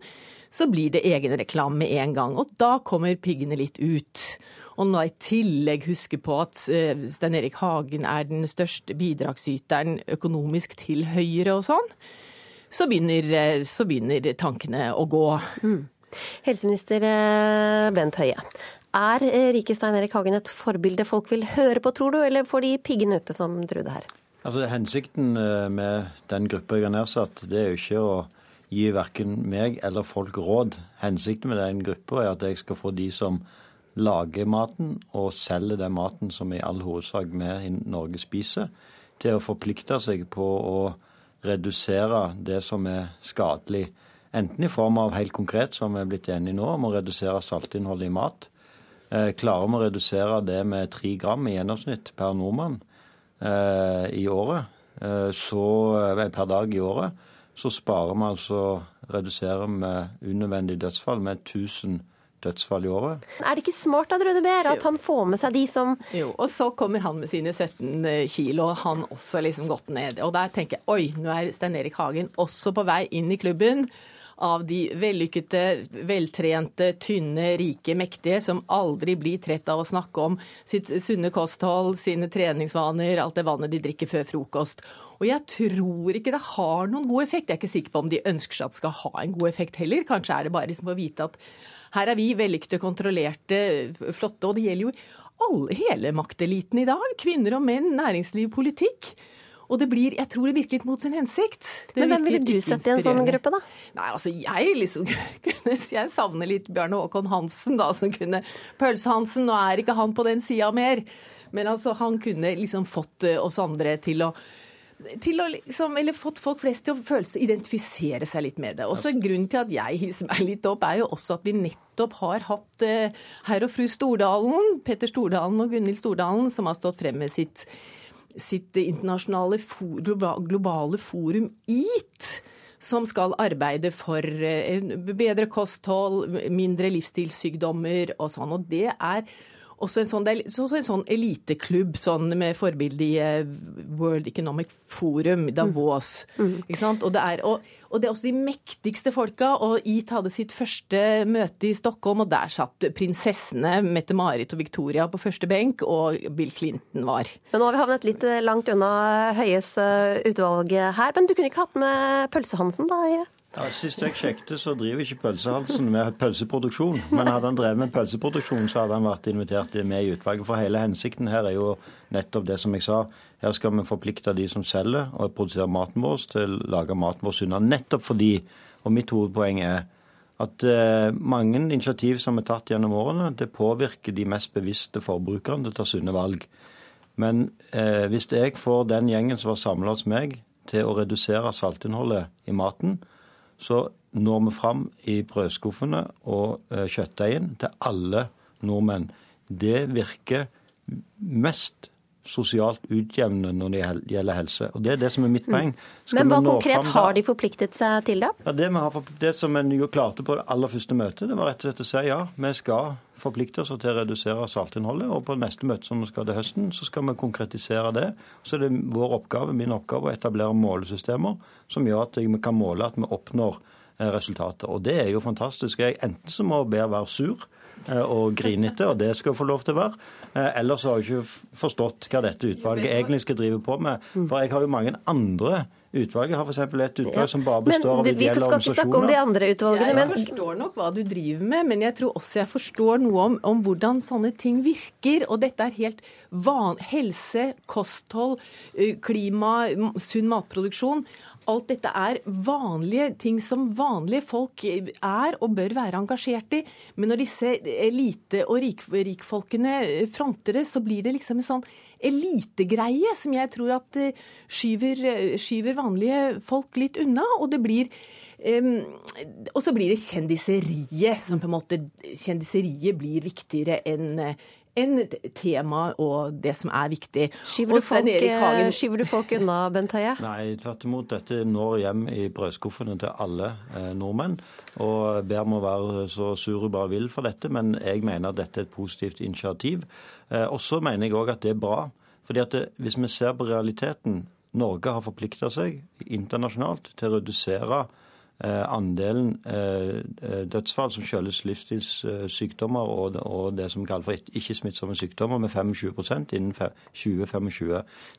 så blir det egen reklame med en gang. Og da kommer piggene litt ut. Og når jeg i tillegg husker på at eh, Stein Erik Hagen er den største bidragsyteren økonomisk til Høyre og sånn, så begynner, eh, så begynner tankene å gå. Mm. Helseminister eh, Bent Høie. Er rike Stein Erik Hagen et forbilde folk vil høre på, tror du, eller får de piggene ute, som Trude her? Altså, Hensikten med den gruppa jeg har nedsatt, det er jo ikke å gi verken meg eller folk råd. Hensikten med den gruppa er at jeg skal få de som lager maten og selger den maten som i all hovedsak vi i Norge spiser, til å forplikte seg på å redusere det som er skadelig. Enten i form av helt konkret, som vi er blitt enige nå, om å redusere saltinnholdet i mat. Eh, klarer vi å redusere det med tre gram i gjennomsnitt per nordmann eh, i året, eh, så, per dag i året, så sparer vi altså, reduserer vi unødvendig dødsfall med 1000 dødsfall i året. Er det ikke smart av Røde Beer, at han får med seg de som Jo, og så kommer han med sine 17 kilo kilo, han også liksom gått ned. Og der tenker jeg oi, nå er Stein Erik Hagen også på vei inn i klubben av de vellykkede, veltrente, tynne, rike, mektige som aldri blir trett av å snakke om sitt sunne kosthold, sine treningsvaner, alt det vannet de drikker før frokost. Og jeg tror ikke det har noen god effekt. Jeg er ikke sikker på om de ønsker seg at det skal ha en god effekt heller. Kanskje er det bare liksom å vite at her er vi vellykkede, kontrollerte, flotte. Og det gjelder jo alle, hele makteliten i dag. Kvinner og menn, næringsliv, politikk. Og det blir, jeg tror det virker litt mot sin hensikt. Det Men hvem ville du sette i en sånn gruppe, da? Nei, altså jeg liksom Jeg savner litt Bjarne Håkon Hansen, da, som kunne Pølse-Hansen. Nå er ikke han på den sida mer. Men altså, han kunne liksom fått eh, oss andre til å til å liksom, eller fått folk flest til å føle seg, identifisere seg litt med det. Også Grunnen til at jeg hisser meg litt opp, er jo også at vi nettopp har hatt eh, herr og fru Stordalen, Petter Stordalen og Gunhild Stordalen, som har stått frem med sitt, sitt internasjonale for, globale forum EAT som skal arbeide for eh, bedre kosthold, mindre livsstilssykdommer og sånn. Og det er også en sånn, også en sånn eliteklubb sånn med forbilde i eh, World Economic Forum, Davos. Mm. mm. Ikke sant? Og det, er, og, og, det er også de mektigste folka. Og EAT hadde sitt første møte i Stockholm, og der satt prinsessene Mette-Marit og Victoria på første benk, og Bill Clinton var. Men nå har vi havnet litt eh, langt unna Høies eh, utvalg her. Men du kunne ikke hatt med Pølse-Hansen, da? Ja, Sist jeg sjekket, så driver ikke Pølsehalsen med pølseproduksjon. Men hadde han drevet med pølseproduksjon, så hadde han vært invitert med i utvalget. For hele hensikten her er jo nettopp det som jeg sa. Her skal vi forplikte de som selger og produserer maten vår, til å lage maten vår sunnere. Nettopp fordi, og mitt hovedpoeng er at eh, mange initiativ som er tatt gjennom årene, det påvirker de mest bevisste forbrukerne til å ta sunne valg. Men eh, hvis jeg får den gjengen som var samla hos meg, til å redusere saltinnholdet i maten, så når vi fram i brødskuffene og eh, kjøttdeigen til alle nordmenn. Det virker mest sosialt utjevnende når det gjelder helse. Og Det er det som er mitt poeng. Skal Men hva konkret har de forpliktet seg til, da? Ja, det, har, det som en jo klarte på det aller første møtet, det var rett og slett å si ja, vi skal forplikte oss til å redusere saltinnholdet. Og på neste møte som vi skal til høsten, så skal vi konkretisere det. Så det er vår oppgave, min oppgave, å etablere målesystemer som gjør at vi kan måle at vi oppnår eh, resultater. Og det er jo fantastisk. Jeg, enten så må Behr være sur eh, og grinete, og det skal hun få lov til å være. Eh, ellers har jeg ikke forstått hva dette utvalget egentlig skal drive på med. For jeg har jo mange andre Utvalget har f.eks. et utvalg ja. som bare består av ideelle organisasjoner. Vi skal ikke snakke om de andre utvalgene. Jeg men... forstår nok hva du driver med, men jeg tror også jeg forstår noe om, om hvordan sånne ting virker. Og dette er helt van... Helse, kosthold, klima, sunn matproduksjon. Alt dette er vanlige ting som vanlige folk er og bør være engasjert i. Men når disse elite- og rik rikfolkene fronter det, så blir det liksom en sånn elitegreie som jeg tror at eh, skyver, eh, skyver vanlige folk litt unna. Og det blir um, og så blir det kjendiseriet som på en måte Kjendiseriet blir viktigere enn enn tema og det som er viktig. Skyver du, folk, Hagen- eh, skyver du folk unna, Bent Høie? Nei, tvert imot. Dette når hjem i brødskuffene til alle eh, nordmenn. Og ber om å være så sur du bare vil for dette, men jeg mener at dette er et positivt initiativ. Eh, og så mener jeg òg at det er bra. fordi at det, hvis vi ser på realiteten Norge har forplikta seg internasjonalt til å redusere eh, andelen eh, eh, dødsfall som skyldes livsstilssykdommer og, det som kalles for ikke-smittsomme sykdommer, med 25 innen 2025.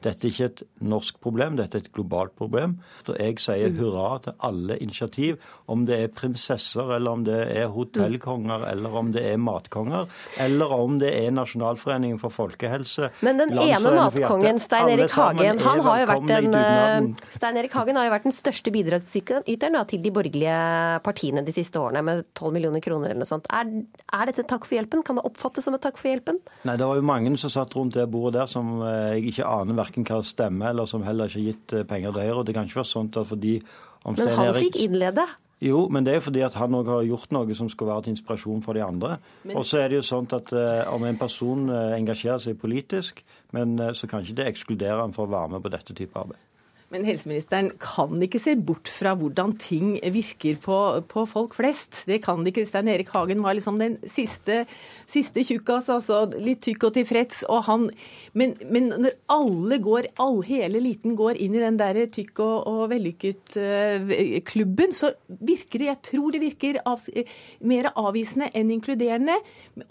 Dette er ikke et norsk problem, dette er et globalt problem. Så jeg sier hurra til alle initiativ, om det er prinsesser, eller om det er hotellkonger, eller om det er matkonger, eller om det er Nasjonalforeningen for folkehelse. Men den ene matkongen. Stein Erik Hagen, han har jo vært velkomne i en, dugnaden. eh, Stein Erik Hagen har jo vært den største bidragsyteren til de borgerlige partiene de siste årene, med 12 millioner kroner eller noe sånt. Er, er dette takk for hjelpen? Kan det oppfattes som et takk for hjelpen? Nei, Det var jo mange som satt rundt det bordet der som eh, jeg ikke aner verken hva stemmer, eller som heller ikke har gitt eh, penger til Høyre. og Det kan ikke være sånn at fordi Men han fikk innlede. Jo, men det er jo fordi at han òg har gjort noe som skal være til inspirasjon for de andre. Men- Og så er det jo sånn at eh, om en person eh, engasjerer seg politisk, men eh, så kan ikke det ekskludere han for å være med på dette type arbeid. Men helseministeren kan ikke se bort fra hvordan ting virker på, på folk flest. Det kan det ikke. Stein Erik Hagen var liksom den siste, siste tjukkas, altså litt tykk og tilfreds. Og han, men, men når alle går, all, hele eliten går inn i den der tykk og, og vellykket-klubben, så virker det Jeg tror det virker av, mer avvisende enn inkluderende.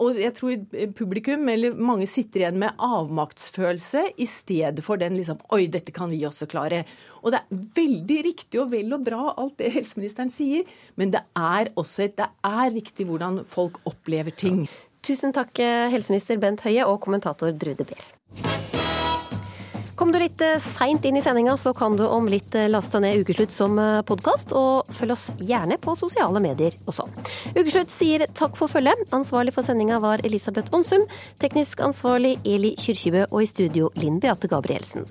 Og jeg tror publikum, eller mange, sitter igjen med avmaktsfølelse i stedet for den liksom Oi, dette kan vi også klare. Og det er veldig riktig og vel og bra alt det helseministeren sier, men det er også det er viktig hvordan folk opplever ting. Tusen takk, eh, helseminister Bent Høie og kommentator Drude Behr. Kom du litt seint inn i sendinga, så kan du om litt eh, laste ned Ukeslutt som podkast, og følg oss gjerne på sosiale medier også. Ukeslutt sier takk for følget. Ansvarlig for sendinga var Elisabeth Onsum. Teknisk ansvarlig Eli Kyrkjebø, og i studio Linn Beate Gabrielsen.